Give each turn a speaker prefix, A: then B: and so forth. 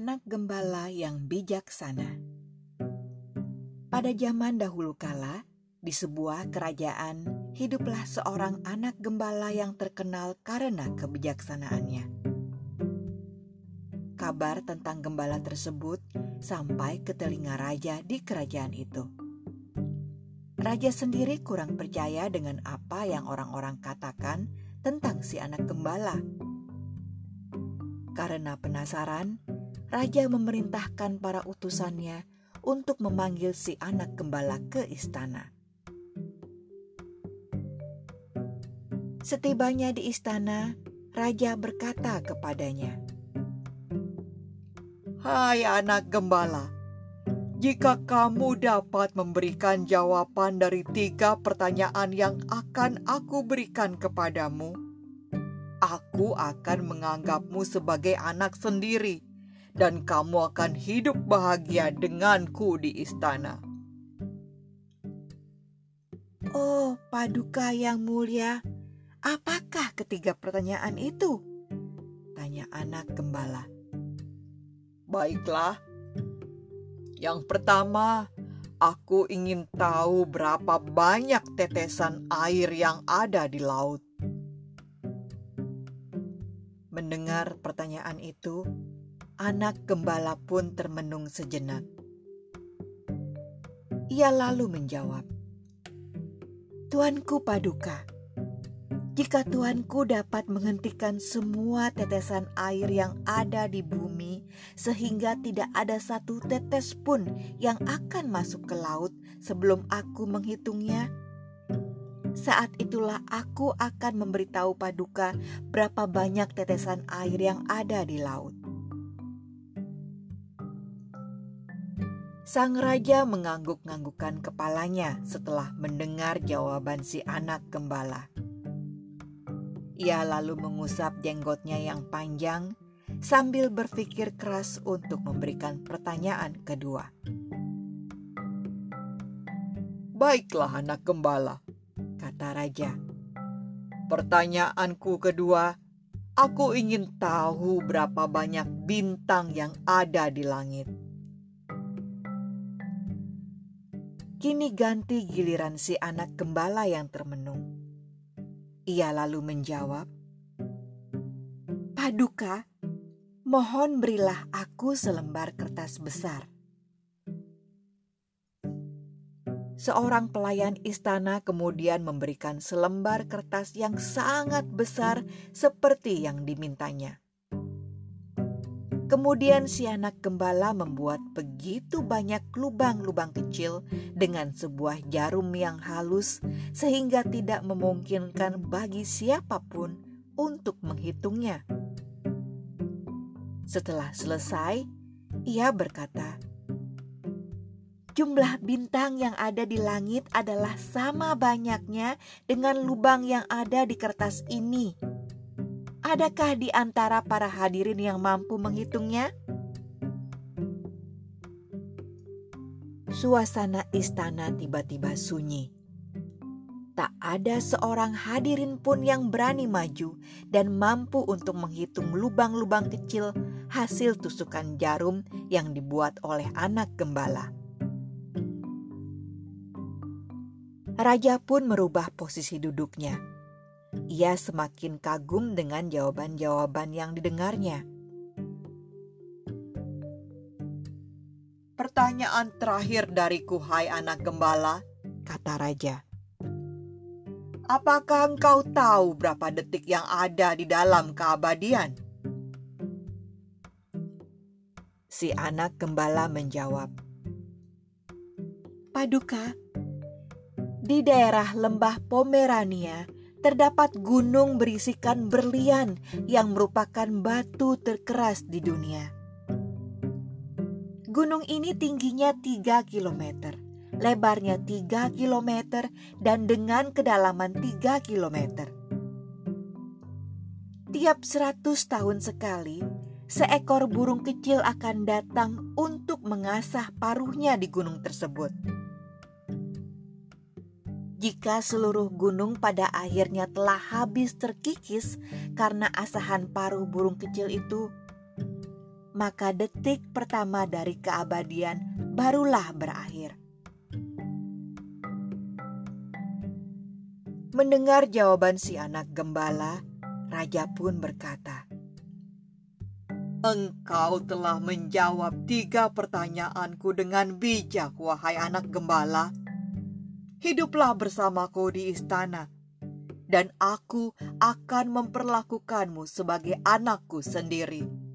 A: anak gembala yang bijaksana. Pada zaman dahulu kala, di sebuah kerajaan, hiduplah seorang anak gembala yang terkenal karena kebijaksanaannya. Kabar tentang gembala tersebut sampai ke telinga raja di kerajaan itu. Raja sendiri kurang percaya dengan apa yang orang-orang katakan tentang si anak gembala. Karena penasaran, raja memerintahkan para utusannya untuk memanggil si anak gembala ke istana. Setibanya di istana, raja berkata kepadanya,
B: "Hai anak gembala, jika kamu dapat memberikan jawaban dari tiga pertanyaan yang akan aku berikan kepadamu, aku akan menganggapmu sebagai anak sendiri, dan kamu akan hidup bahagia denganku di istana.
A: Oh, paduka yang mulia, apakah ketiga pertanyaan itu? Tanya anak gembala.
B: Baiklah, yang pertama, aku ingin tahu berapa banyak tetesan air yang ada di laut.
A: Mendengar pertanyaan itu, anak gembala pun termenung sejenak. Ia lalu menjawab, "Tuanku Paduka, jika Tuanku dapat menghentikan semua tetesan air yang ada di bumi, sehingga tidak ada satu tetes pun yang akan masuk ke laut sebelum aku menghitungnya, saat itulah aku akan memberitahu Paduka berapa banyak tetesan air yang ada di laut. Sang raja mengangguk-anggukkan kepalanya setelah mendengar jawaban si anak gembala. Ia lalu mengusap jenggotnya yang panjang sambil berpikir keras untuk memberikan pertanyaan kedua.
B: Baiklah anak gembala, kata raja. Pertanyaanku kedua, aku ingin tahu berapa banyak bintang yang ada di langit.
A: Kini ganti giliran si anak gembala yang termenung. Ia lalu menjawab, "Paduka, mohon berilah aku selembar kertas besar." Seorang pelayan istana kemudian memberikan selembar kertas yang sangat besar seperti yang dimintanya. Kemudian si anak gembala membuat begitu banyak lubang-lubang kecil dengan sebuah jarum yang halus sehingga tidak memungkinkan bagi siapa pun untuk menghitungnya. Setelah selesai, ia berkata, "Jumlah bintang yang ada di langit adalah sama banyaknya dengan lubang yang ada di kertas ini." Adakah di antara para hadirin yang mampu menghitungnya? Suasana istana tiba-tiba sunyi. Tak ada seorang hadirin pun yang berani maju dan mampu untuk menghitung lubang-lubang kecil hasil tusukan jarum yang dibuat oleh anak gembala. Raja pun merubah posisi duduknya ia semakin kagum dengan jawaban-jawaban yang didengarnya.
B: Pertanyaan terakhir dariku, hai anak gembala, kata raja. Apakah engkau tahu berapa detik yang ada di dalam keabadian?
A: Si anak gembala menjawab, "Paduka, di daerah lembah Pomerania terdapat gunung berisikan berlian yang merupakan batu terkeras di dunia. Gunung ini tingginya 3 km, lebarnya 3 km, dan dengan kedalaman 3 km. Tiap 100 tahun sekali, seekor burung kecil akan datang untuk mengasah paruhnya di gunung tersebut jika seluruh gunung pada akhirnya telah habis terkikis karena asahan paruh burung kecil itu, maka detik pertama dari keabadian barulah berakhir. Mendengar jawaban si anak gembala, raja pun berkata,
B: Engkau telah menjawab tiga pertanyaanku dengan bijak, wahai anak gembala. Hiduplah bersamaku di istana, dan aku akan memperlakukanmu sebagai anakku sendiri.